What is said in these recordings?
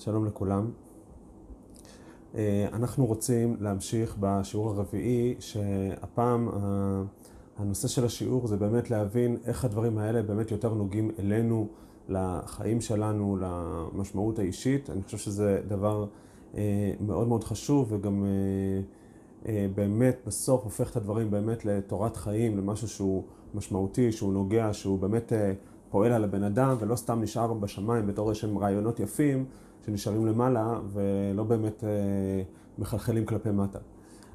שלום לכולם. אה, אנחנו רוצים להמשיך בשיעור הרביעי, שהפעם הנושא של השיעור זה באמת להבין איך הדברים האלה באמת יותר נוגעים אלינו, לחיים שלנו, למשמעות האישית. אני חושב שזה דבר אה, מאוד מאוד חשוב וגם אה, באמת בסוף הופך את הדברים באמת לתורת חיים, למשהו שהוא משמעותי, שהוא נוגע, שהוא באמת פועל על הבן אדם ולא סתם נשאר בשמיים בתור איזשהם רעיונות יפים. שנשארים למעלה ולא באמת אה, מחלחלים כלפי מטה.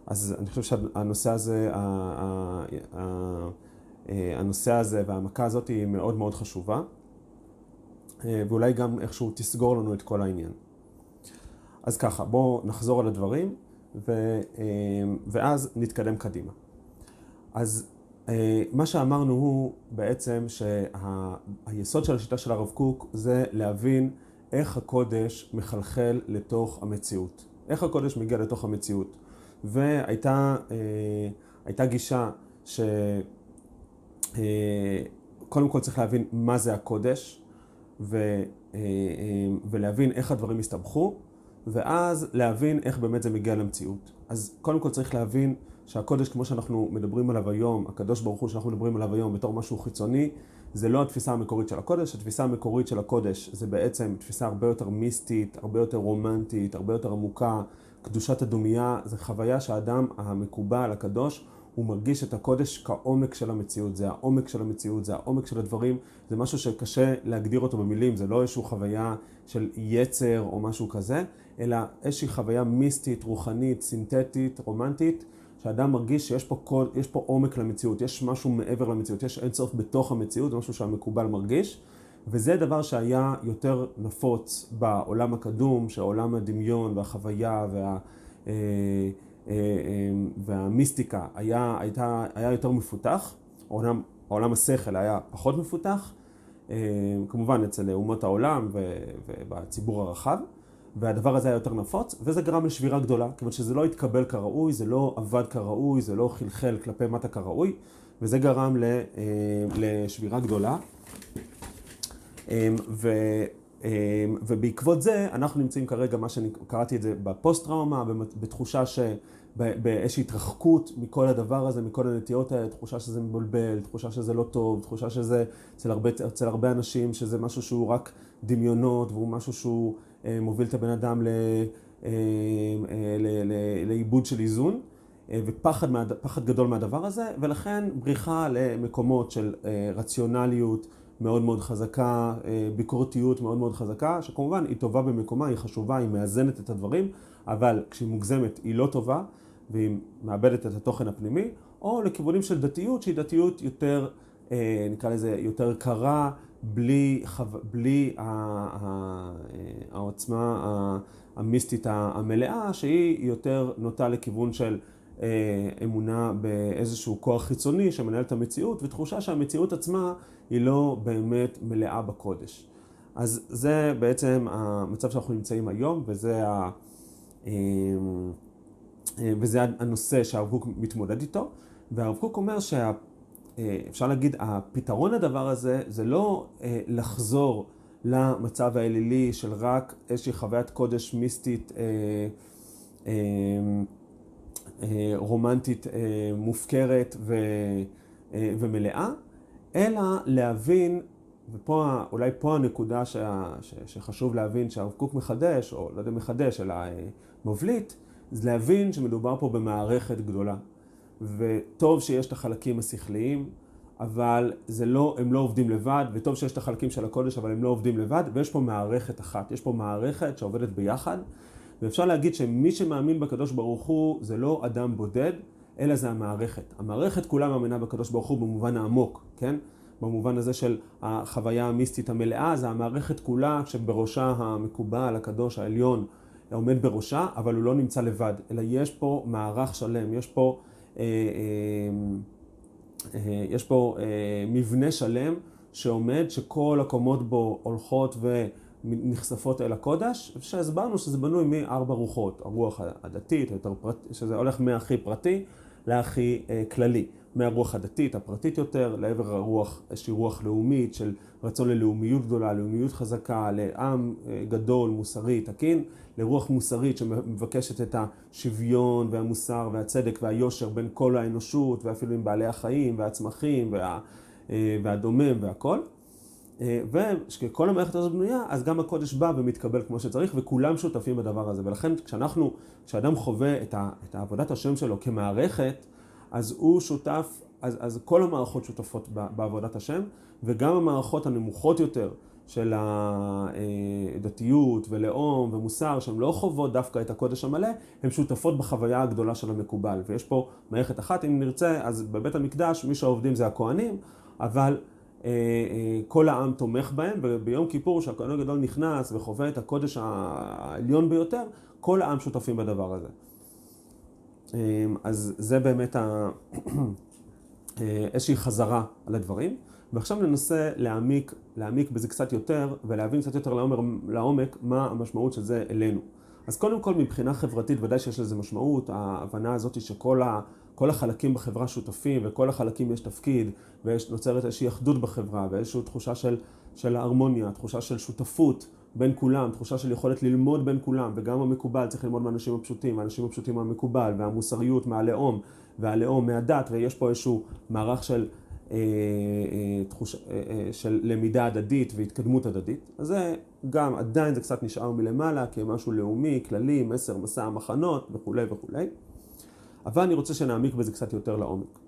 אז אני חושב שהנושא הזה, אה, הנושא הזה והמכה הזאת היא מאוד מאוד חשובה, אה, ואולי גם איכשהו תסגור לנו את כל העניין. אז ככה, בואו נחזור על הדברים ו, ואז נתקדם קדימה. אז מה שאמרנו הוא בעצם שהיסוד של השיטה של הרב קוק זה להבין איך הקודש מחלחל לתוך המציאות. איך הקודש מגיע לתוך המציאות. והייתה אה, גישה שקודם אה, כל צריך להבין מה זה הקודש, ו, אה, אה, ולהבין איך הדברים הסתבכו, ואז להבין איך באמת זה מגיע למציאות. אז קודם כל צריך להבין שהקודש, כמו שאנחנו מדברים עליו היום, הקדוש ברוך הוא שאנחנו מדברים עליו היום בתור משהו חיצוני, זה לא התפיסה המקורית של הקודש, התפיסה המקורית של הקודש זה בעצם תפיסה הרבה יותר מיסטית, הרבה יותר רומנטית, הרבה יותר עמוקה. קדושת הדומייה זה חוויה שהאדם המקובל, הקדוש, הוא מרגיש את הקודש כעומק של המציאות, זה העומק של המציאות, זה העומק של הדברים, זה משהו שקשה להגדיר אותו במילים, זה לא איזושהי חוויה של יצר או משהו כזה, אלא איזושהי חוויה מיסטית, רוחנית, סינתטית, רומנטית, שאדם מרגיש שיש פה, כל, יש פה עומק למציאות, יש משהו מעבר למציאות, יש אינסוף בתוך המציאות, זה משהו שהמקובל מרגיש, וזה דבר שהיה יותר נפוץ בעולם הקדום, שעולם הדמיון והחוויה וה, אה, אה, אה, והמיסטיקה היה, הייתה, היה יותר מפותח, עולם, עולם השכל היה פחות מפותח, כמובן אצל אומות העולם ובציבור הרחב. והדבר הזה היה יותר נפוץ, וזה גרם לשבירה גדולה, כיוון שזה לא התקבל כראוי, זה לא עבד כראוי, זה לא חלחל כלפי מטה כראוי, וזה גרם אה, לשבירה גדולה. אמ, ו, אמ, ובעקבות זה אנחנו נמצאים כרגע, מה שאני קראתי את זה בפוסט-טראומה, בתחושה ש... באיזושהי התרחקות מכל הדבר הזה, מכל הנטיות האלה, תחושה שזה מבולבל, תחושה שזה לא טוב, תחושה שזה אצל הרבה, אצל הרבה אנשים שזה משהו שהוא רק דמיונות והוא משהו שהוא אה, מוביל את הבן אדם אה, אה, לאיבוד של איזון ופחד מה, גדול מהדבר הזה ולכן בריחה למקומות של רציונליות מאוד מאוד חזקה, ביקורתיות מאוד מאוד חזקה, שכמובן היא טובה במקומה, היא חשובה, היא מאזנת את הדברים, אבל כשהיא מוגזמת היא לא טובה. והיא מאבדת את התוכן הפנימי, או לכיוונים של דתיות שהיא דתיות יותר, אה, נקרא לזה, יותר קרה, בלי, חו... בלי ה... ה... העוצמה המיסטית המלאה, שהיא יותר נוטה לכיוון של אה, אמונה באיזשהו כוח חיצוני שמנהל את המציאות, ותחושה שהמציאות עצמה היא לא באמת מלאה בקודש. אז זה בעצם המצב שאנחנו נמצאים היום, וזה ה... אה, אה, וזה הנושא שהרב קוק מתמודד איתו, והרב קוק אומר שאפשר אה, להגיד, הפתרון לדבר הזה זה לא אה, לחזור למצב האלילי של רק איזושהי חוויית קודש מיסטית רומנטית מופקרת ומלאה, אלא להבין, ואולי פה הנקודה שחשוב להבין שהרב קוק מחדש, או לא יודע מחדש, אלא מבליט, זה להבין שמדובר פה במערכת גדולה. וטוב שיש את החלקים השכליים, אבל זה לא, הם לא עובדים לבד, וטוב שיש את החלקים של הקודש, אבל הם לא עובדים לבד, ויש פה מערכת אחת. יש פה מערכת שעובדת ביחד, ואפשר להגיד שמי שמאמין בקדוש ברוך הוא זה לא אדם בודד, אלא זה המערכת. המערכת כולה מאמינה בקדוש ברוך הוא במובן העמוק, כן? במובן הזה של החוויה המיסטית המלאה, זה המערכת כולה שבראשה המקובל, הקדוש, העליון, עומד בראשה, אבל הוא לא נמצא לבד, אלא יש פה מערך שלם, יש פה, יש פה אה, מבנה שלם שעומד, שכל הקומות בו הולכות ונחשפות אל הקודש, שהסברנו שזה בנוי מארבע רוחות, הרוח הדתית, שזה הולך מהכי פרטי להכי אה, כללי. מהרוח הדתית, הפרטית יותר, לעבר הרוח, איזושהי רוח לאומית של רצון ללאומיות גדולה, לאומיות חזקה, לעם אה, גדול, מוסרי, תקין, לרוח מוסרית שמבקשת את השוויון והמוסר והצדק והיושר בין כל האנושות ואפילו עם בעלי החיים והצמחים וה, אה, והדומם והכל. אה, וכשכל המערכת הזאת בנויה, אז גם הקודש בא ומתקבל כמו שצריך, וכולם שותפים בדבר הזה. ולכן כשאנחנו, כשאדם חווה את, ה, את השם שלו כמערכת, אז הוא שותף, אז, אז כל המערכות שותפות בעבודת השם, וגם המערכות הנמוכות יותר של הדתיות ולאום ומוסר, שהן לא חוות דווקא את הקודש המלא, הן שותפות בחוויה הגדולה של המקובל. ויש פה מערכת אחת, אם נרצה, אז בבית המקדש מי שעובדים זה הכוהנים, אבל אה, אה, כל העם תומך בהם, וביום כיפור שהכהן הגדול נכנס וחווה את הקודש העליון ביותר, כל העם שותפים בדבר הזה. אה, אז זה באמת איזושהי חזרה על הדברים. ועכשיו ננסה להעמיק, להעמיק בזה קצת יותר ולהבין קצת יותר לעומק, לעומק מה המשמעות של זה אלינו. אז קודם כל מבחינה חברתית ודאי שיש לזה משמעות, ההבנה הזאת שכל ה, כל החלקים בחברה שותפים וכל החלקים יש תפקיד ונוצרת איזושהי אחדות בחברה ואיזושהי תחושה של, של ההרמוניה, תחושה של שותפות בין כולם, תחושה של יכולת ללמוד בין כולם וגם המקובל צריך ללמוד מהאנשים הפשוטים, האנשים הפשוטים מהמקובל והמוסריות מהלאום והלאום מהדת ויש פה איזשהו מערך של אה, אה, תחוש, אה, של למידה הדדית והתקדמות הדדית. אז זה גם, עדיין זה קצת נשאר מלמעלה כמשהו לאומי, כללי, מסר, מסע המחנות וכולי וכולי. אבל אני רוצה שנעמיק בזה קצת יותר לעומק.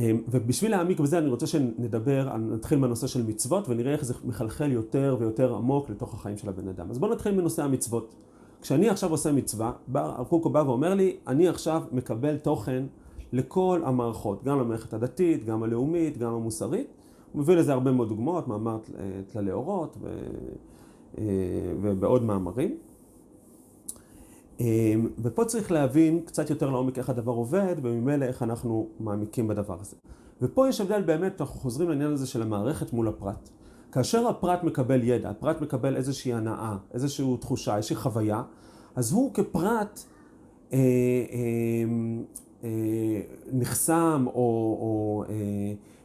ובשביל להעמיק בזה אני רוצה שנדבר, נתחיל מהנושא של מצוות ונראה איך זה מחלחל יותר ויותר עמוק לתוך החיים של הבן אדם. אז בואו נתחיל מנושא המצוות. כשאני עכשיו עושה מצווה, הרב קוקו בא ואומר לי, אני עכשיו מקבל תוכן לכל המערכות, גם למערכת הדתית, גם הלאומית, גם המוסרית. הוא מביא לזה הרבה מאוד דוגמאות, מאמר תללי אורות ו... אה, ובעוד מאמרים. אה, ופה צריך להבין קצת יותר לעומק איך הדבר עובד, וממילא איך אנחנו מעמיקים בדבר הזה. ופה יש הבדל באמת, אנחנו חוזרים לעניין הזה של המערכת מול הפרט. כאשר הפרט מקבל ידע, הפרט מקבל איזושהי הנאה, איזושהי תחושה, איזושהי חוויה, אז הוא כפרט אה, אה, אה, נחסם או, או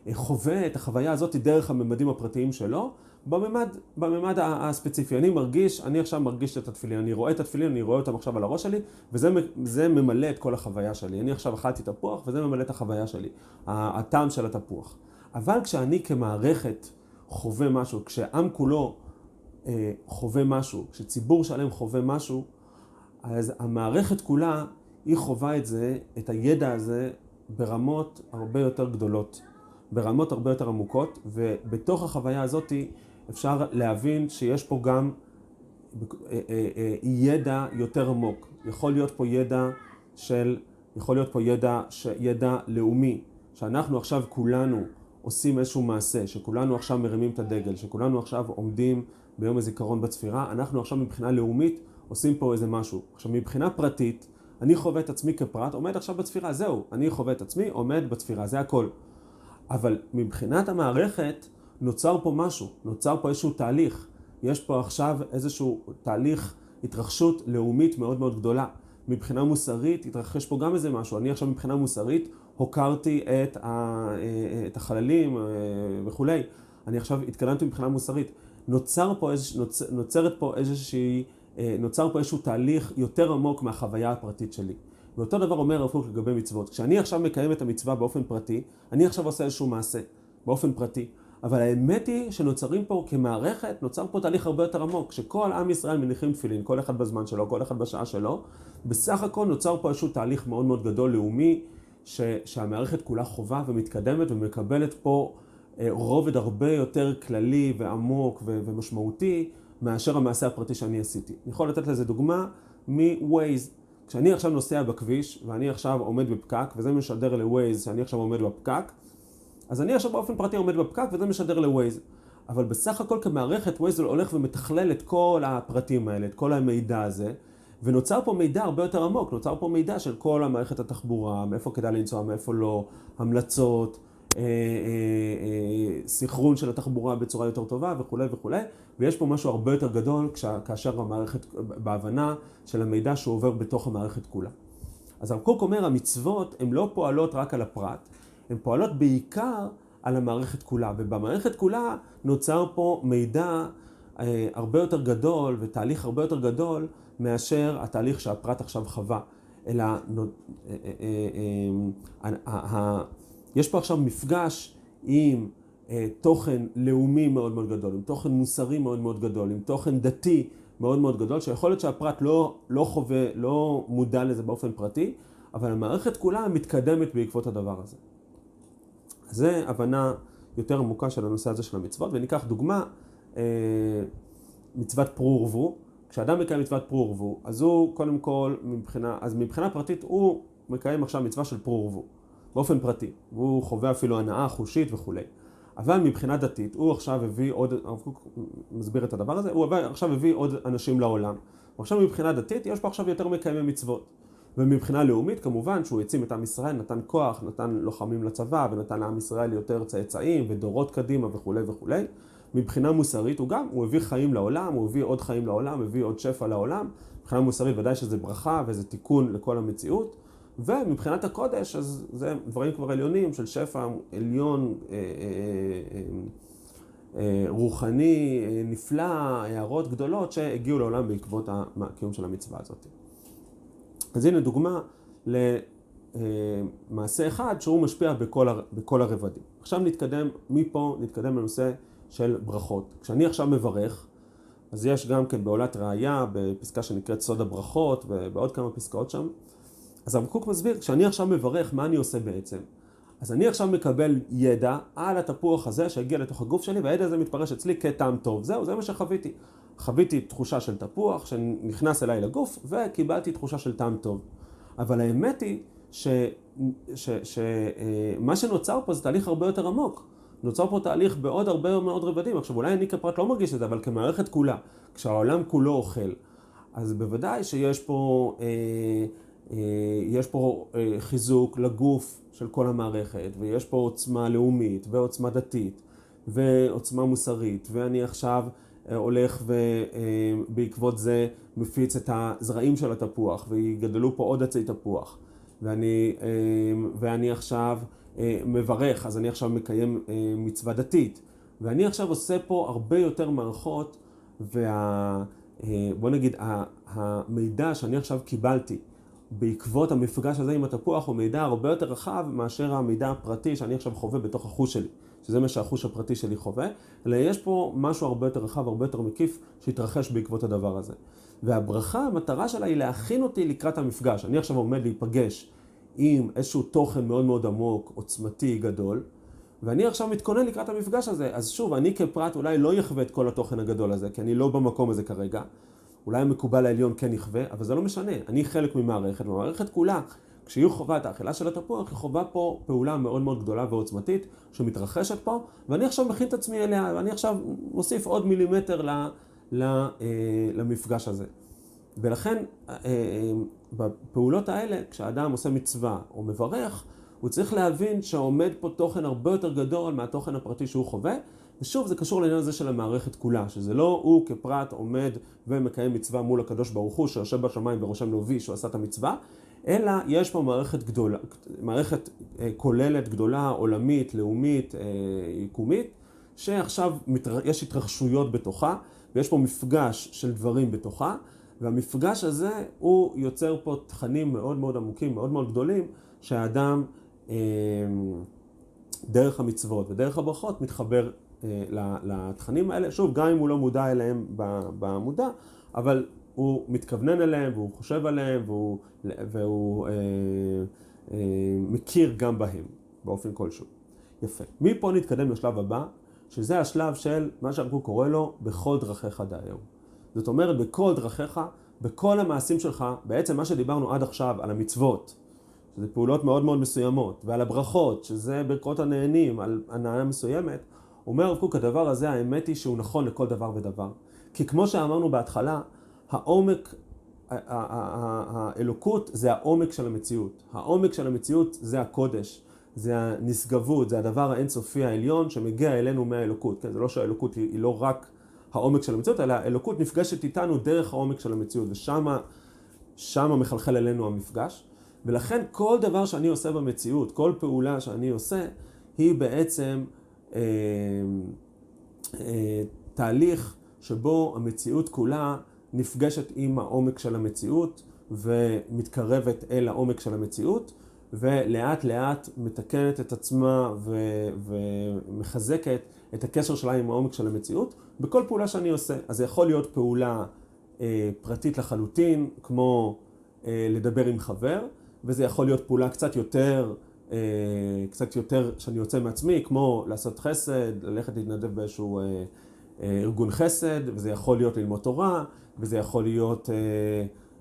אה, חווה את החוויה הזאת דרך הממדים הפרטיים שלו, בממד, בממד הספציפי. אני מרגיש, אני עכשיו מרגיש את התפילין, אני רואה את התפילין, אני רואה אותם עכשיו על הראש שלי, וזה ממלא את כל החוויה שלי. אני עכשיו אכלתי תפוח, וזה ממלא את החוויה שלי, הטעם של התפוח. אבל כשאני כמערכת חווה משהו, כשעם כולו אה, חווה משהו, כשציבור שלם חווה משהו, אז המערכת כולה היא חווה את זה, את הידע הזה, ברמות הרבה יותר גדולות, ברמות הרבה יותר עמוקות, ובתוך החוויה הזאת אפשר להבין שיש פה גם אה, אה, אה, ידע יותר עמוק. יכול להיות פה ידע של, יכול להיות פה ידע, ידע לאומי, שאנחנו עכשיו כולנו עושים איזשהו מעשה, שכולנו עכשיו מרימים את הדגל, שכולנו עכשיו עומדים ביום הזיכרון בצפירה, אנחנו עכשיו מבחינה לאומית עושים פה איזה משהו. עכשיו מבחינה פרטית, אני חווה את עצמי כפרט, עומד עכשיו בצפירה, זהו, אני חווה את עצמי, עומד בצפירה, זה הכל. אבל מבחינת המערכת נוצר פה משהו, נוצר פה איזשהו תהליך. יש פה עכשיו איזשהו תהליך התרחשות לאומית מאוד מאוד גדולה. מבחינה מוסרית התרחש פה גם איזה משהו. אני עכשיו מבחינה מוסרית הוקרתי את, ה, את החללים אה, וכולי. אני עכשיו התקדמתי מבחינה מוסרית. נוצר פה איזוש, נוצ, נוצרת פה איזושהי אה, נוצר פה איזשהו תהליך יותר עמוק מהחוויה הפרטית שלי. ואותו דבר אומר הרב קוק לגבי מצוות. כשאני עכשיו מקיים את המצווה באופן פרטי, אני עכשיו עושה איזשהו מעשה באופן פרטי. אבל האמת היא שנוצרים פה כמערכת, נוצר פה תהליך הרבה יותר עמוק. כשכל עם ישראל מניחים תפילין, כל אחד בזמן שלו, כל אחד בשעה שלו, בסך הכל נוצר פה איזשהו תהליך מאוד מאוד גדול, לאומי, ש, שהמערכת כולה חובה ומתקדמת ומקבלת פה אה, רובד הרבה יותר כללי ועמוק ו, ומשמעותי מאשר המעשה הפרטי שאני עשיתי. אני יכול לתת לזה דוגמה מ-Waze. כשאני עכשיו נוסע בכביש ואני עכשיו עומד בפקק וזה משדר ל-Waze שאני עכשיו עומד בפקק, אז אני עכשיו באופן פרטי עומד בפקק וזה משדר ל-Waze. אבל בסך הכל כמערכת Waze הולך ומתכלל את כל הפרטים האלה, את כל המידע הזה, ונוצר פה מידע הרבה יותר עמוק, נוצר פה מידע של כל המערכת התחבורה, מאיפה כדאי לנסוע, מאיפה לא, המלצות, אה, אה, אה, סינכרון של התחבורה בצורה יותר טובה וכולי וכולי, ויש פה משהו הרבה יותר גדול כאשר המערכת, בהבנה של המידע שהוא עובר בתוך המערכת כולה. אז הרב קוק אומר, המצוות הן לא פועלות רק על הפרט, הן פועלות בעיקר על המערכת כולה, ובמערכת כולה נוצר פה מידע אה, הרבה יותר גדול ותהליך הרבה יותר גדול מאשר התהליך שהפרט עכשיו חווה. אלא אה, אה, אה, יש פה עכשיו מפגש עם תוכן לאומי מאוד מאוד גדול, עם תוכן מוסרי מאוד מאוד גדול, עם תוכן דתי מאוד מאוד גדול, שיכול להיות שהפרט לא, לא חווה, לא מודע לזה באופן פרטי, אבל המערכת כולה מתקדמת בעקבות הדבר הזה. זה הבנה יותר עמוקה של הנושא הזה של המצוות, וניקח דוגמה, מצוות פרו ורבו. כשאדם מקיים מצוות פרו ורבו, אז הוא קודם כל, מבחינה, אז מבחינה פרטית הוא מקיים עכשיו מצווה של פרו ורבו, באופן פרטי, והוא חווה אפילו הנאה חושית וכולי. אבל מבחינה דתית, הוא עכשיו הביא עוד, הרב קוק מסביר את הדבר הזה, הוא עכשיו הביא עוד אנשים לעולם. ועכשיו מבחינה דתית, יש פה עכשיו יותר מקיימי מצוות. ומבחינה לאומית, כמובן שהוא העצים את עם ישראל, נתן כוח, נתן לוחמים לצבא, ונתן לעם ישראל יותר צאצאים ודורות קדימה וכולי וכולי. מבחינה מוסרית הוא גם, הוא הביא חיים לעולם, הוא הביא עוד חיים לעולם, הביא עוד שפע לעולם. מבחינה מוסרית ודאי שזה ברכה וזה תיקון לכל המציאות. ומבחינת הקודש, אז זה דברים כבר עליונים של שפע עליון, אה, אה, אה, אה, רוחני, אה, נפלא, הערות גדולות שהגיעו לעולם בעקבות הקיום של המצווה הזאת. אז הנה דוגמה למעשה אחד שהוא משפיע בכל, בכל הרבדים. עכשיו נתקדם, מפה נתקדם לנושא של ברכות. כשאני עכשיו מברך, אז יש גם כן בעולת ראייה, בפסקה שנקראת סוד הברכות, ובעוד כמה פסקאות שם. אז הרב קוק מסביר, כשאני עכשיו מברך, מה אני עושה בעצם? אז אני עכשיו מקבל ידע על התפוח הזה שהגיע לתוך הגוף שלי, והידע הזה מתפרש אצלי כטעם טוב. זהו, זה מה שחוויתי. חוויתי תחושה של תפוח שנכנס אליי לגוף, וקיבלתי תחושה של טעם טוב. אבל האמת היא שמה שנוצר פה זה תהליך הרבה יותר עמוק. נוצר פה תהליך בעוד הרבה מאוד רבדים. עכשיו אולי אני כפרט לא מרגיש את זה, אבל כמערכת כולה, כשהעולם כולו אוכל, אז בוודאי שיש פה, אה, אה, יש פה אה, חיזוק לגוף של כל המערכת, ויש פה עוצמה לאומית, ועוצמה דתית, ועוצמה מוסרית, ואני עכשיו הולך ובעקבות אה, זה מפיץ את הזרעים של התפוח, ויגדלו פה עוד עצי תפוח. ואני, אה, ואני עכשיו אה, מברך, אז אני עכשיו מקיים אה, מצווה דתית. ואני עכשיו עושה פה הרבה יותר מערכות, וה... אה, בוא נגיד, המידע שאני עכשיו קיבלתי בעקבות המפגש הזה עם התפוח הוא מידע הרבה יותר רחב מאשר המידע הפרטי שאני עכשיו חווה בתוך החוש שלי, שזה מה שהחוש הפרטי שלי חווה, אלא יש פה משהו הרבה יותר רחב, הרבה יותר מקיף, שהתרחש בעקבות הדבר הזה. והברכה, המטרה שלה היא להכין אותי לקראת המפגש. אני עכשיו עומד להיפגש עם איזשהו תוכן מאוד מאוד עמוק, עוצמתי, גדול, ואני עכשיו מתכונן לקראת המפגש הזה. אז שוב, אני כפרט אולי לא יחווה את כל התוכן הגדול הזה, כי אני לא במקום הזה כרגע. אולי המקובל העליון כן יחווה, אבל זה לא משנה. אני חלק ממערכת, והמערכת כולה, כשיהיו חובה את האכילה של התפוח, היא חובה פה פעולה מאוד מאוד גדולה ועוצמתית, שמתרחשת פה, ואני עכשיו מכין את עצמי אליה, ואני עכשיו מוסיף עוד מילימטר ל, ל, אה, למפגש הזה. ולכן אה, אה, בפעולות האלה, כשאדם עושה מצווה או מברך, הוא צריך להבין שעומד פה תוכן הרבה יותר גדול מהתוכן הפרטי שהוא חווה, ושוב זה קשור לעניין הזה של המערכת כולה, שזה לא הוא כפרט עומד ומקיים מצווה מול הקדוש ברוך הוא שיושב בשמיים ורושם לו וי שהוא עשה את המצווה, אלא יש פה מערכת גדולה, מערכת אה, כוללת גדולה, עולמית, לאומית, יקומית, שעכשיו יש התרחשויות בתוכה, ויש פה מפגש של דברים בתוכה. והמפגש הזה הוא יוצר פה תכנים מאוד מאוד עמוקים, מאוד מאוד גדולים, שהאדם אה, דרך המצוות ודרך הברכות מתחבר אה, לתכנים האלה, שוב, גם אם הוא לא מודע אליהם במודע, אבל הוא מתכוונן אליהם והוא חושב עליהם והוא, והוא אה, אה, מכיר גם בהם באופן כלשהו. יפה. מפה נתקדם לשלב הבא, שזה השלב של מה שאנחנו קורא לו בכל דרכיך דאהו. זאת אומרת, בכל דרכיך, בכל המעשים שלך, בעצם מה שדיברנו עד עכשיו על המצוות, שזה פעולות מאוד מאוד מסוימות, ועל הברכות, שזה ברכות הנהנים, על הנאה מסוימת, אומר הרב קוק, הדבר הזה, האמת היא שהוא נכון לכל דבר ודבר. כי כמו שאמרנו בהתחלה, העומק, האלוקות זה העומק של המציאות. העומק של המציאות זה הקודש, זה הנשגבות, זה הדבר האינסופי העליון שמגיע אלינו מהאלוקות. כן, זה לא שהאלוקות היא, היא לא רק העומק של המציאות, אלא האלוקות נפגשת איתנו דרך העומק של המציאות, ושמה שמה מחלחל אלינו המפגש. ולכן כל דבר שאני עושה במציאות, כל פעולה שאני עושה, היא בעצם אה, אה, תהליך שבו המציאות כולה נפגשת עם העומק של המציאות ומתקרבת אל העומק של המציאות ולאט לאט מתקנת את עצמה ו- ומחזקת את הקשר שלה עם העומק של המציאות בכל פעולה שאני עושה. אז זה יכול להיות פעולה אה, פרטית לחלוטין, כמו אה, לדבר עם חבר, וזה יכול להיות פעולה קצת יותר, אה, קצת יותר שאני יוצא מעצמי, כמו לעשות חסד, ללכת להתנדב באיזשהו... אה, ארגון חסד, וזה יכול להיות ללמוד תורה, וזה יכול להיות אה,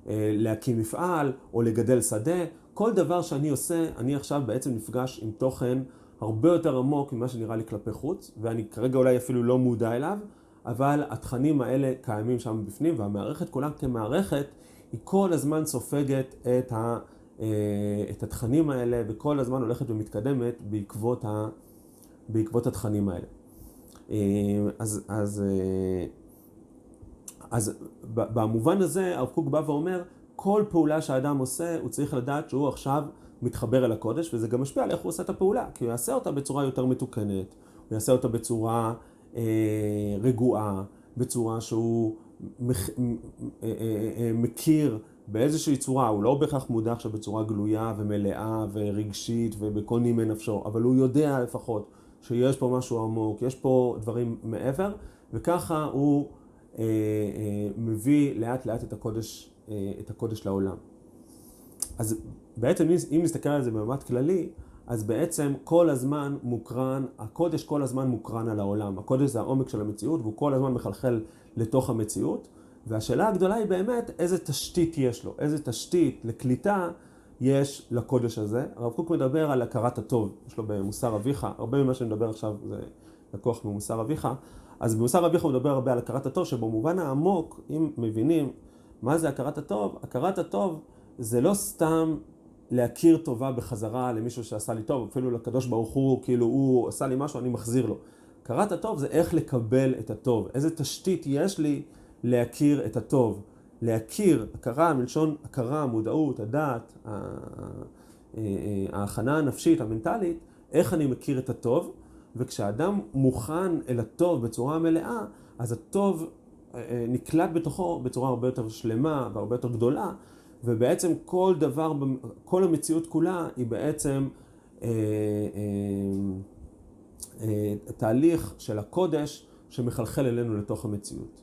אה, להקים מפעל, או לגדל שדה. כל דבר שאני עושה, אני עכשיו בעצם נפגש עם תוכן הרבה יותר עמוק ממה שנראה לי כלפי חוץ, ואני כרגע אולי אפילו לא מודע אליו, אבל התכנים האלה קיימים שם בפנים, והמערכת כולה כמערכת, היא כל הזמן סופגת את, ה, את התכנים האלה, וכל הזמן הולכת ומתקדמת בעקבות, ה, בעקבות התכנים האלה. אה, אז, אז, אה, אז במובן הזה הרב קוק בא ואומר, כל פעולה שהאדם עושה, הוא צריך לדעת שהוא עכשיו מתחבר אל הקודש, וזה גם משפיע על איך הוא עושה את הפעולה, כי הוא יעשה אותה בצורה יותר מתוקנת, הוא יעשה אותה בצורה אה, רגועה, בצורה שהוא מח, אה, אה, אה, מכיר באיזושהי צורה, הוא לא בהכרח מודע עכשיו בצורה גלויה ומלאה ורגשית ובכל נימי נפשו, אבל הוא יודע לפחות שיש פה משהו עמוק, יש פה דברים מעבר, וככה הוא אה, אה, מביא לאט לאט את הקודש, אה, את הקודש לעולם. אז בעצם אם נסתכל על זה במבט כללי, אז בעצם כל הזמן מוקרן, הקודש כל הזמן מוקרן על העולם. הקודש זה העומק של המציאות והוא כל הזמן מחלחל לתוך המציאות. והשאלה הגדולה היא באמת איזה תשתית יש לו, איזה תשתית לקליטה יש לקודש הזה. הרב קוק מדבר על הכרת הטוב, יש לו במוסר אביך, הרבה ממה שאני מדבר עכשיו זה לקוח ממוסר אביך, אז במוסר אביך הוא מדבר הרבה על הכרת הטוב, שבמובן העמוק, אם מבינים מה זה הכרת הטוב, הכרת הטוב זה לא סתם להכיר טובה בחזרה למישהו שעשה לי טוב, אפילו לקדוש ברוך הוא, כאילו הוא עשה לי משהו, אני מחזיר לו. הכרת הטוב זה איך לקבל את הטוב, איזה תשתית יש לי להכיר את הטוב. להכיר, הכרה מלשון הכרה, מודעות, הדעת, אה, אה, ההכנה הנפשית, המנטלית, איך אני מכיר את הטוב, וכשאדם מוכן אל הטוב בצורה מלאה, אז הטוב אה, נקלט בתוכו בצורה הרבה יותר שלמה והרבה יותר גדולה, ובעצם כל דבר, כל המציאות כולה היא בעצם אה, אה, אה, תהליך של הקודש שמחלחל אלינו לתוך המציאות.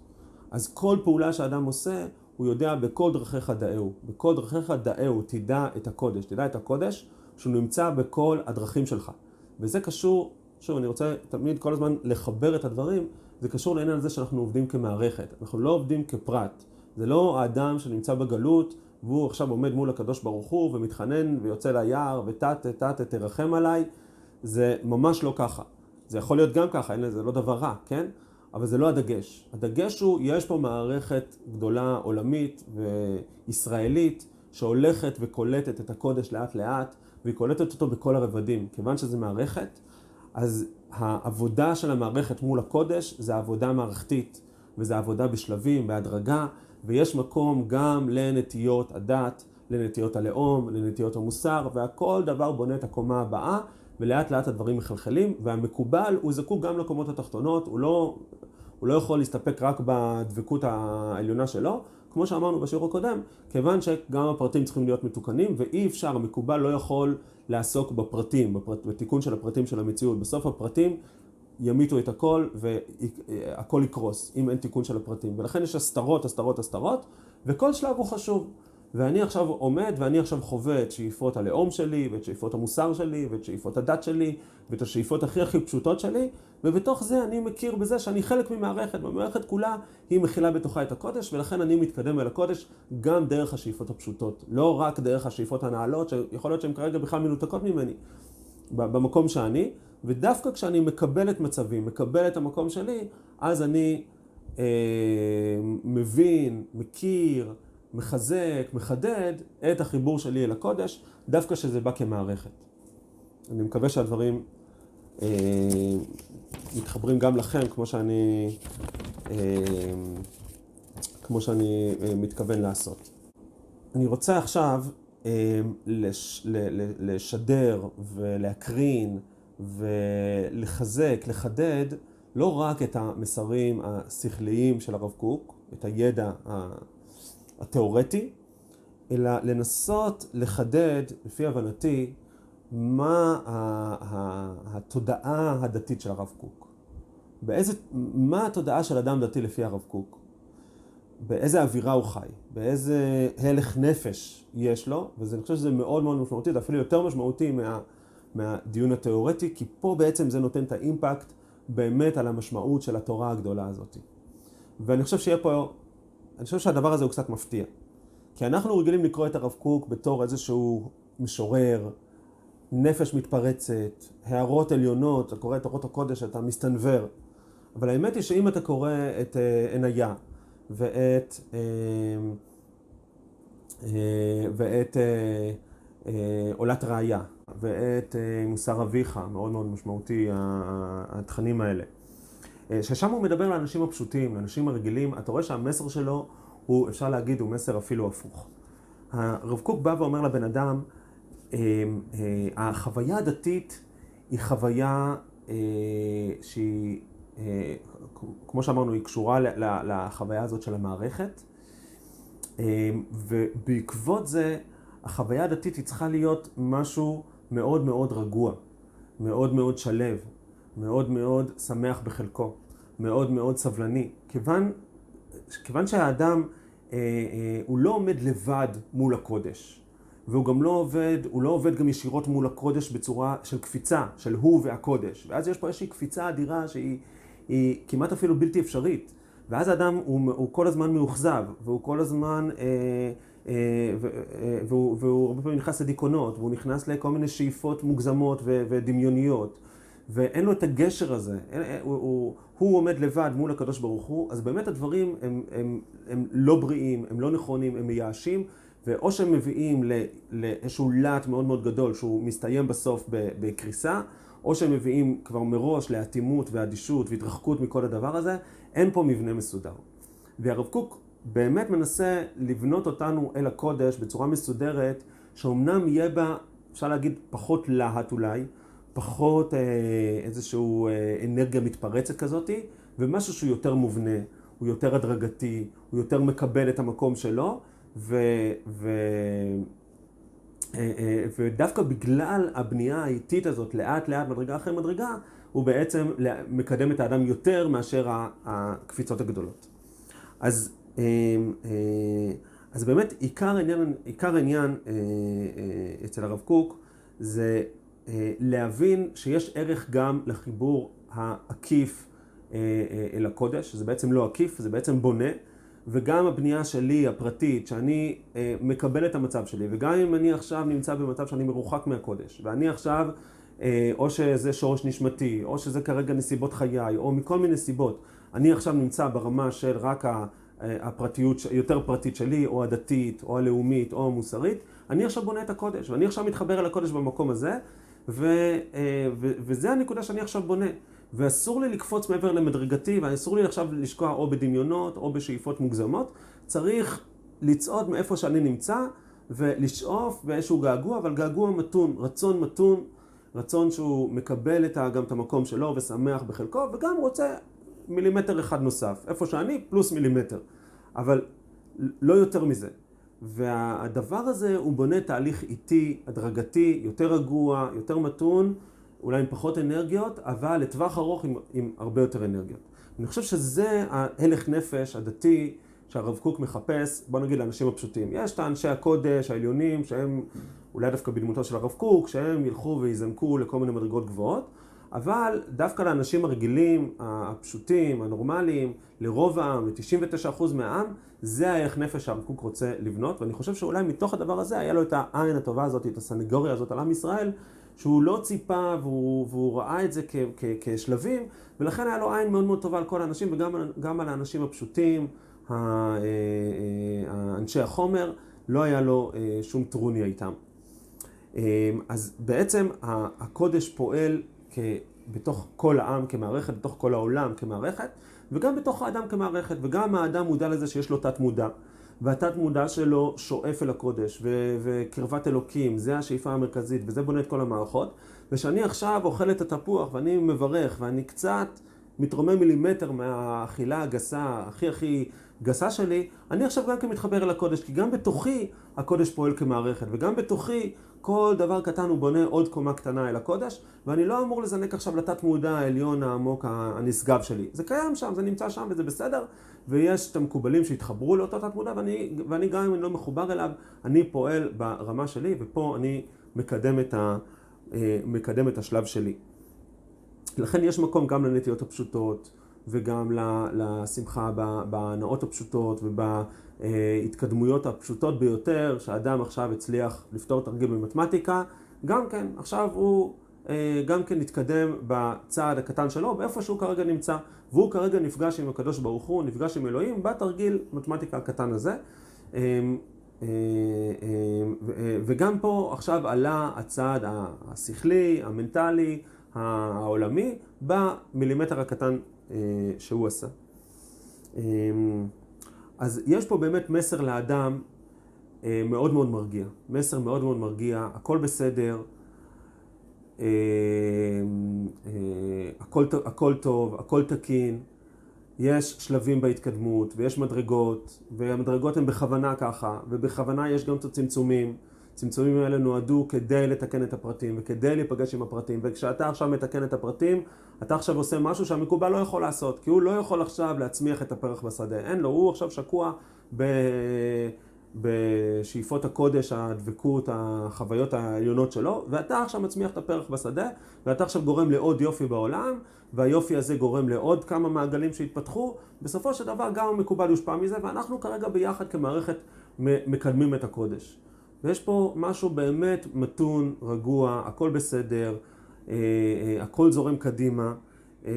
אז כל פעולה שאדם עושה, הוא יודע בכל דרכיך דאהו. בכל דרכיך דאהו, תדע את הקודש. תדע את הקודש שהוא נמצא בכל הדרכים שלך. וזה קשור, שוב, אני רוצה תמיד כל הזמן לחבר את הדברים, זה קשור לעניין הזה שאנחנו עובדים כמערכת. אנחנו לא עובדים כפרט. זה לא האדם שנמצא בגלות והוא עכשיו עומד מול הקדוש ברוך הוא ומתחנן ויוצא ליער ותת תת תרחם עליי. זה ממש לא ככה. זה יכול להיות גם ככה, זה לא דבר רע, כן? אבל זה לא הדגש. הדגש הוא, יש פה מערכת גדולה עולמית וישראלית שהולכת וקולטת את הקודש לאט לאט, והיא קולטת אותו בכל הרבדים. כיוון שזה מערכת, אז העבודה של המערכת מול הקודש זה עבודה מערכתית, וזה עבודה בשלבים, בהדרגה, ויש מקום גם לנטיות הדת, לנטיות הלאום, לנטיות המוסר, והכל דבר בונה את הקומה הבאה. ולאט לאט הדברים מחלחלים, והמקובל הוא זקוק גם לקומות התחתונות, הוא לא, הוא לא יכול להסתפק רק בדבקות העליונה שלו, כמו שאמרנו בשיעור הקודם, כיוון שגם הפרטים צריכים להיות מתוקנים, ואי אפשר, המקובל לא יכול לעסוק בפרטים, בפרט, בתיקון של הפרטים של המציאות. בסוף הפרטים ימיתו את הכל והכל יקרוס, אם אין תיקון של הפרטים. ולכן יש הסתרות, הסתרות, הסתרות, וכל שלב הוא חשוב. ואני עכשיו עומד ואני עכשיו חווה את שאיפות הלאום שלי, ואת שאיפות המוסר שלי, ואת שאיפות הדת שלי, ואת השאיפות הכי הכי פשוטות שלי, ובתוך זה אני מכיר בזה שאני חלק ממערכת, והמערכת כולה היא מכילה בתוכה את הקודש, ולכן אני מתקדם אל הקודש גם דרך השאיפות הפשוטות, לא רק דרך השאיפות הנעלות, שיכול להיות שהן כרגע בכלל מנותקות ממני, במקום שאני, ודווקא כשאני מקבל את מצבי, מקבל את המקום שלי, אז אני אה, מבין, מכיר, מחזק, מחדד את החיבור שלי אל הקודש, דווקא שזה בא כמערכת. אני מקווה שהדברים אה, מתחברים גם לכם, כמו שאני, אה, כמו שאני אה, מתכוון לעשות. אני רוצה עכשיו לש, לשדר ולהקרין ולחזק, לחדד לא רק את המסרים השכליים של הרב קוק, את הידע התיאורטי, אלא לנסות לחדד, לפי הבנתי, מה התודעה הדתית של הרב קוק. באיזה, מה התודעה של אדם דתי לפי הרב קוק? באיזה אווירה הוא חי, באיזה הלך נפש יש לו, ואני חושב שזה מאוד מאוד משמעותי, זה אפילו יותר משמעותי מה, מהדיון התיאורטי, כי פה בעצם זה נותן את האימפקט באמת על המשמעות של התורה הגדולה הזאת. ואני חושב שיהיה פה, אני חושב שהדבר הזה הוא קצת מפתיע. כי אנחנו רגילים לקרוא את הרב קוק בתור איזשהו משורר, נפש מתפרצת, הערות עליונות, אתה קורא את אורות הקודש, אתה מסתנוור. אבל האמת היא שאם אתה קורא את אה, עניה ואת, אה, אה, ואת עולת ראיה ואת מוסר אביך, מאוד מאוד משמעותי התכנים האלה, ששם הוא מדבר לאנשים הפשוטים, לאנשים הרגילים, אתה רואה שהמסר שלו הוא, אפשר להגיד, הוא מסר אפילו הפוך. הרב קוק בא ואומר לבן אדם, החוויה הדתית היא חוויה שהיא אה, כמו שאמרנו, היא קשורה לחוויה הזאת של המערכת, אה, ובעקבות זה החוויה הדתית היא צריכה להיות משהו מאוד מאוד רגוע, מאוד מאוד שלב, מאוד מאוד שמח בחלקו, מאוד מאוד סבלני. כיוון, כיוון שהאדם אה, הוא לא עומד לבד מול הקודש, והוא גם לא עובד, הוא לא עובד גם ישירות מול הקודש בצורה של קפיצה, של הוא והקודש. ואז יש פה איזושהי קפיצה אדירה שהיא היא כמעט אפילו בלתי אפשרית. ואז האדם הוא, הוא כל הזמן מאוכזב, והוא כל הזמן, אה, אה, אה, והוא, הרבה פעמים נכנס לדיכאונות, והוא נכנס לכל מיני שאיפות מוגזמות ודמיוניות, ואין לו את הגשר הזה, אין, אה, הוא, הוא, הוא עומד לבד מול הקדוש ברוך הוא, אז באמת הדברים הם, הם, הם לא בריאים, הם לא נכונים, הם מייאשים, ואו שהם מביאים לאיזשהו להט מאוד מאוד גדול שהוא מסתיים בסוף בקריסה, או שהם מביאים כבר מראש לאטימות ואדישות והתרחקות מכל הדבר הזה, אין פה מבנה מסודר. והרב קוק באמת מנסה לבנות אותנו אל הקודש בצורה מסודרת, שאומנם יהיה בה, אפשר להגיד, פחות להט אולי, פחות אה, איזושהי אה, אנרגיה מתפרצת כזאתי, ומשהו שהוא יותר מובנה, הוא יותר הדרגתי, הוא יותר מקבל את המקום שלו, ו... ו אה, ודווקא בגלל הבנייה האיטית הזאת, לאט לאט, מדרגה אחרי מדרגה, הוא בעצם מקדם את האדם יותר מאשר הקפיצות הגדולות. אז, אז באמת עיקר העניין, עיקר העניין אצל הרב קוק זה להבין שיש ערך גם לחיבור העקיף אל הקודש, שזה בעצם לא עקיף, זה בעצם בונה. וגם הבנייה שלי, הפרטית, שאני אה, מקבל את המצב שלי, וגם אם אני עכשיו נמצא במצב שאני מרוחק מהקודש, ואני עכשיו, אה, או שזה שורש נשמתי, או שזה כרגע נסיבות חיי, או מכל מיני סיבות, אני עכשיו נמצא ברמה של רק. אה, הפרטיות יותר פרטית שלי, או הדתית, או הלאומית, או המוסרית, אני עכשיו בונה את הקודש, ואני עכשיו מתחבר אל הקודש במקום הזה, ו, אה, ו, וזה הנקודה שאני עכשיו בונה. ואסור לי לקפוץ מעבר למדרגתי, ואסור לי עכשיו לשקוע או בדמיונות או בשאיפות מוגזמות. צריך לצעוד מאיפה שאני נמצא ולשאוף באיזשהו געגוע, אבל געגוע מתון, רצון מתון, רצון שהוא מקבל את, גם את המקום שלו ושמח בחלקו, וגם רוצה מילימטר אחד נוסף, איפה שאני פלוס מילימטר, אבל לא יותר מזה. והדבר הזה הוא בונה תהליך איטי, הדרגתי, יותר רגוע, יותר מתון. אולי עם פחות אנרגיות, אבל לטווח ארוך עם, עם הרבה יותר אנרגיות. אני חושב שזה ההלך נפש הדתי שהרב קוק מחפש, בוא נגיד לאנשים הפשוטים. יש את האנשי הקודש העליונים שהם אולי דווקא בדמותו של הרב קוק, שהם ילכו ויזנקו לכל מיני מדרגות גבוהות, אבל דווקא לאנשים הרגילים, הפשוטים, הנורמליים, לרוב העם, ל-99% מהעם, זה ההלך נפש שהרב קוק רוצה לבנות, ואני חושב שאולי מתוך הדבר הזה היה לו את העין הטובה הזאת, את הסנגוריה הזאת על עם ישראל, שהוא לא ציפה והוא, והוא ראה את זה כ, כ, כשלבים, ולכן היה לו עין מאוד מאוד טובה על כל האנשים וגם על האנשים הפשוטים, אה, אה, אנשי החומר, לא היה לו אה, שום טרוניה איתם. אז בעצם הקודש פועל בתוך כל העם כמערכת, בתוך כל העולם כמערכת, וגם בתוך האדם כמערכת, וגם האדם מודע לזה שיש לו תת מודע. והתת מודע שלו שואף אל הקודש, ו- וקרבת אלוקים, זה השאיפה המרכזית, וזה בונה את כל המערכות. ושאני עכשיו אוכל את התפוח, ואני מברך, ואני קצת מתרומם מילימטר מהאכילה הגסה, הכי הכי גסה שלי, אני עכשיו גם כן מתחבר אל הקודש, כי גם בתוכי הקודש פועל כמערכת, וגם בתוכי כל דבר קטן הוא בונה עוד קומה קטנה אל הקודש, ואני לא אמור לזנק עכשיו לתת מודע העליון העמוק הנשגב שלי. זה קיים שם, זה נמצא שם וזה בסדר, ויש את המקובלים שהתחברו לאותו תת מודע, ואני, ואני גם אם אני לא מחובר אליו, אני פועל ברמה שלי, ופה אני מקדם את, ה, אה, מקדם את השלב שלי. לכן יש מקום גם לנטיות הפשוטות, וגם לשמחה בהנאות הפשוטות ובהתקדמויות הפשוטות ביותר, שאדם עכשיו הצליח לפתור תרגיל במתמטיקה, גם כן, עכשיו הוא אה, גם כן התקדם בצעד הקטן שלו, באיפה שהוא כרגע נמצא, והוא כרגע נפגש עם הקדוש ברוך הוא, נפגש עם אלוהים בתרגיל מתמטיקה הקטן הזה. אה, אה, וגם פה עכשיו עלה הצעד השכלי, המנטלי, העולמי, במילימטר הקטן אה, שהוא עשה. אה, אז יש פה באמת מסר לאדם אה, מאוד מאוד מרגיע. מסר מאוד מאוד מרגיע, הכל בסדר, הכל, הכל טוב, הכל תקין, יש שלבים בהתקדמות ויש מדרגות, והמדרגות הן בכוונה ככה, ובכוונה יש גם את הצמצומים. הצמצומים האלה נועדו כדי לתקן את הפרטים וכדי להיפגש עם הפרטים וכשאתה עכשיו מתקן את הפרטים אתה עכשיו עושה משהו שהמקובל לא יכול לעשות כי הוא לא יכול עכשיו להצמיח את הפרח בשדה. אין לו, הוא עכשיו שקוע ב... בשאיפות הקודש, הדבקות, החוויות העליונות שלו ואתה עכשיו מצמיח את הפרח בשדה ואתה עכשיו גורם לעוד יופי בעולם והיופי הזה גורם לעוד כמה מעגלים שהתפתחו. בסופו של דבר גם המקובל יושפע מזה ואנחנו כרגע ביחד כמערכת מקדמים את הקודש ויש פה משהו באמת מתון, רגוע, הכל בסדר, אה, אה, הכל זורם קדימה, אה,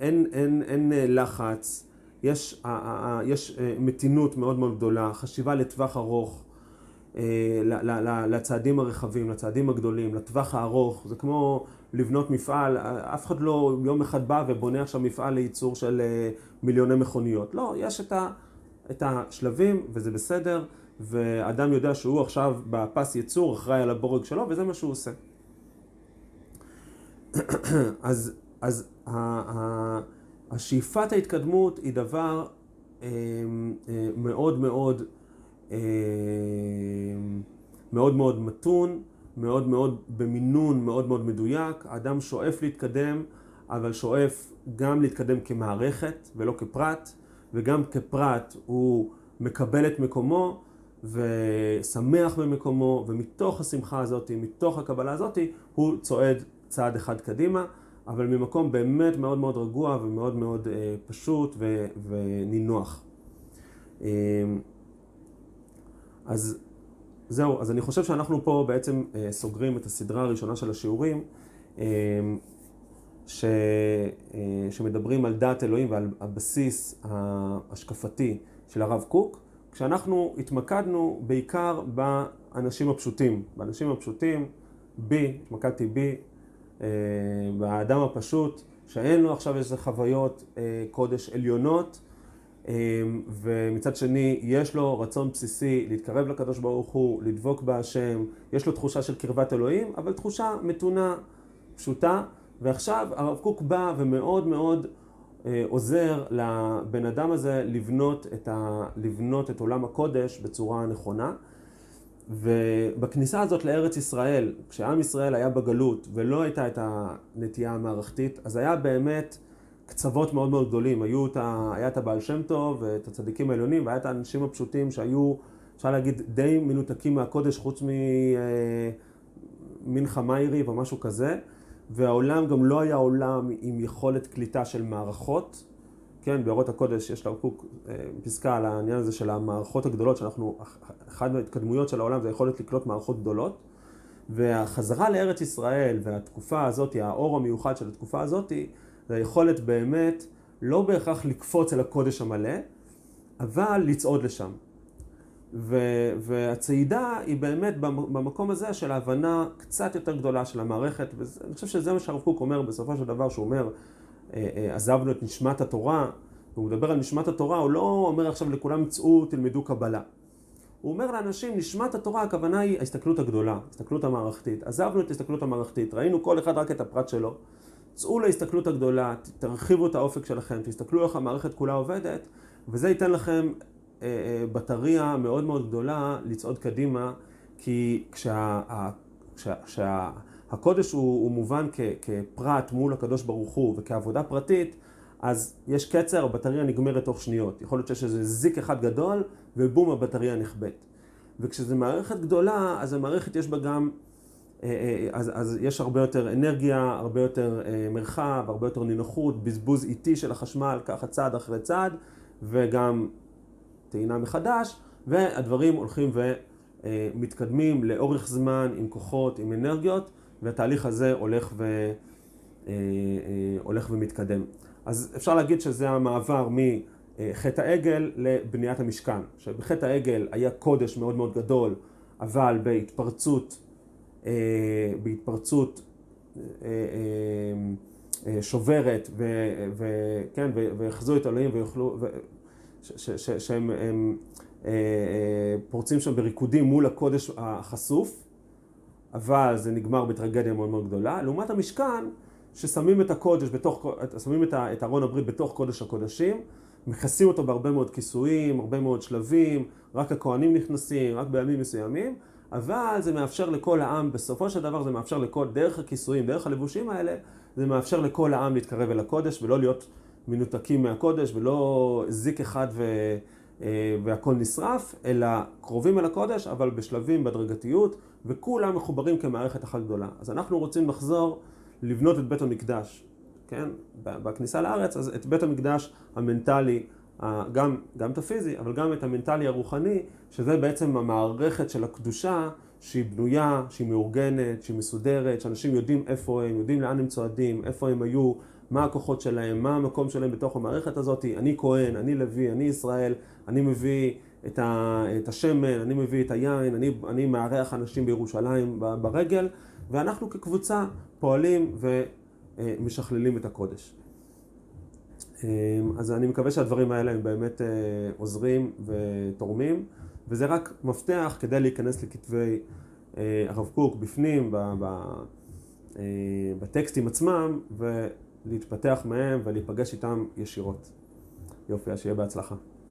אין, אין, אין לחץ, יש, יש מתינות מאוד מאוד גדולה, חשיבה לטווח ארוך, לצעדים הרחבים, לצעדים הגדולים, לטווח הארוך, זה כמו לבנות מפעל, אף אחד לא יום אחד בא ובונה עכשיו מפעל לייצור של מיליוני מכוניות, לא, יש את, ה, את השלבים וזה בסדר. ואדם יודע שהוא עכשיו בפס ייצור, אחראי על הבורג שלו, וזה מה שהוא עושה. אז, אז השאיפת ההתקדמות היא דבר אה, אה, מאוד מאוד אה, מאוד מאוד מתון, מאוד מאוד במינון מאוד מאוד מדויק. האדם שואף להתקדם, אבל שואף גם להתקדם כמערכת ולא כפרט, וגם כפרט הוא מקבל את מקומו, ושמח במקומו, ומתוך השמחה הזאת, מתוך הקבלה הזאת, הוא צועד צעד אחד קדימה, אבל ממקום באמת מאוד מאוד רגוע ומאוד מאוד אה, פשוט ו, ונינוח. אה, אז זהו, אז אני חושב שאנחנו פה בעצם אה, סוגרים את הסדרה הראשונה של השיעורים, אה, ש, אה, שמדברים על דעת אלוהים ועל הבסיס ההשקפתי של הרב קוק. כשאנחנו התמקדנו בעיקר באנשים הפשוטים, באנשים הפשוטים, בי, התמקדתי בי, אה, באדם הפשוט, שאין לו עכשיו איזה חוויות אה, קודש עליונות, אה, ומצד שני יש לו רצון בסיסי להתקרב לקדוש ברוך הוא, לדבוק בהשם, יש לו תחושה של קרבת אלוהים, אבל תחושה מתונה, פשוטה, ועכשיו הרב קוק בא ומאוד מאוד עוזר לבן אדם הזה לבנות את, ה, לבנות את עולם הקודש בצורה נכונה. ובכניסה הזאת לארץ ישראל, כשעם ישראל היה בגלות ולא הייתה את הנטייה המערכתית, אז היה באמת קצוות מאוד מאוד גדולים. היו את ה, היה את הבעל שם טוב ואת הצדיקים העליונים והיה את האנשים הפשוטים שהיו, אפשר להגיד, די מנותקים מהקודש חוץ ממנחה אה, מאירי או משהו כזה. והעולם גם לא היה עולם עם יכולת קליטה של מערכות. כן, באורות הקודש יש לקוק אה, פסקה על העניין הזה של המערכות הגדולות, שאנחנו, אחת מההתקדמויות של העולם זה היכולת לקלוט מערכות גדולות. והחזרה לארץ ישראל והתקופה הזאת, האור המיוחד של התקופה הזאת, זה היכולת באמת לא בהכרח לקפוץ אל הקודש המלא, אבל לצעוד לשם. והצעידה היא באמת במקום הזה של ההבנה קצת יותר גדולה של המערכת, ואני חושב שזה מה שהרב קוק אומר בסופו של דבר, שהוא אומר, אה, אה, עזבנו את נשמת התורה, והוא מדבר על נשמת התורה, הוא לא אומר עכשיו לכולם צאו, תלמדו קבלה. הוא אומר לאנשים, נשמת התורה, הכוונה היא ההסתכלות הגדולה, ההסתכלות המערכתית. עזבנו את ההסתכלות המערכתית, ראינו כל אחד רק את הפרט שלו. צאו להסתכלות הגדולה, תרחיבו את האופק שלכם, תסתכלו איך המערכת כולה עובדת, וזה ייתן לכם בטריה מאוד מאוד גדולה לצעוד קדימה, כי כשהקודש כשה, כשה, הוא, הוא מובן כ, כפרט מול הקדוש ברוך הוא וכעבודה פרטית, אז יש קצר, הבטריה נגמרת תוך שניות. יכול להיות שיש איזה זיק אחד גדול, ובום, הבטריה נכבדת. וכשזו מערכת גדולה, אז המערכת יש בה גם, אה, אה, אז, אז יש הרבה יותר אנרגיה, הרבה יותר אה, מרחב, הרבה יותר נינוחות, בזבוז איטי של החשמל, ככה צעד אחרי צעד, וגם טעינה מחדש, והדברים הולכים ומתקדמים לאורך זמן עם כוחות, עם אנרגיות, והתהליך הזה הולך, ו, הולך ומתקדם. אז אפשר להגיד שזה המעבר מחטא העגל לבניית המשכן. שבחטא העגל היה קודש מאוד מאוד גדול, אבל בהתפרצות, אה, בהתפרצות אה, אה, שוברת, וכן, ויחזו את אלוהים ויוכלו, שהם פורצים שם בריקודים מול הקודש החשוף, אבל זה נגמר בטרגדיה מאוד מאוד גדולה. לעומת המשכן, ששמים את הקודש בתוך, שמים את ארון הברית בתוך קודש הקודשים, מכסים אותו בהרבה מאוד כיסויים, הרבה מאוד שלבים, רק הכוהנים נכנסים, רק בימים מסוימים, אבל זה מאפשר לכל העם, בסופו של דבר זה מאפשר לכל, דרך הכיסויים, דרך הלבושים האלה, זה מאפשר לכל העם להתקרב אל הקודש ולא להיות מנותקים מהקודש ולא זיק אחד ו... אה, והכל נשרף, אלא קרובים אל הקודש, אבל בשלבים, בהדרגתיות, וכולם מחוברים כמערכת אחת גדולה. אז אנחנו רוצים לחזור לבנות את בית המקדש, כן? בכניסה לארץ, אז את בית המקדש המנטלי, גם, גם את הפיזי, אבל גם את המנטלי הרוחני, שזה בעצם המערכת של הקדושה שהיא בנויה, שהיא מאורגנת, שהיא מסודרת, שאנשים יודעים איפה הם, יודעים לאן הם צועדים, איפה הם היו, מה הכוחות שלהם, מה המקום שלהם בתוך המערכת הזאת. אני כהן, אני לוי, אני ישראל, אני מביא את, ה, את השמן, אני מביא את היין, אני, אני מארח אנשים בירושלים ברגל, ואנחנו כקבוצה פועלים ומשכללים את הקודש. אז אני מקווה שהדברים האלה הם באמת אה, עוזרים ותורמים, וזה רק מפתח כדי להיכנס לכתבי אה, הרב קוק בפנים, אה, בטקסטים עצמם, ולהתפתח מהם ולהיפגש איתם ישירות. יופי, אז שיהיה בהצלחה.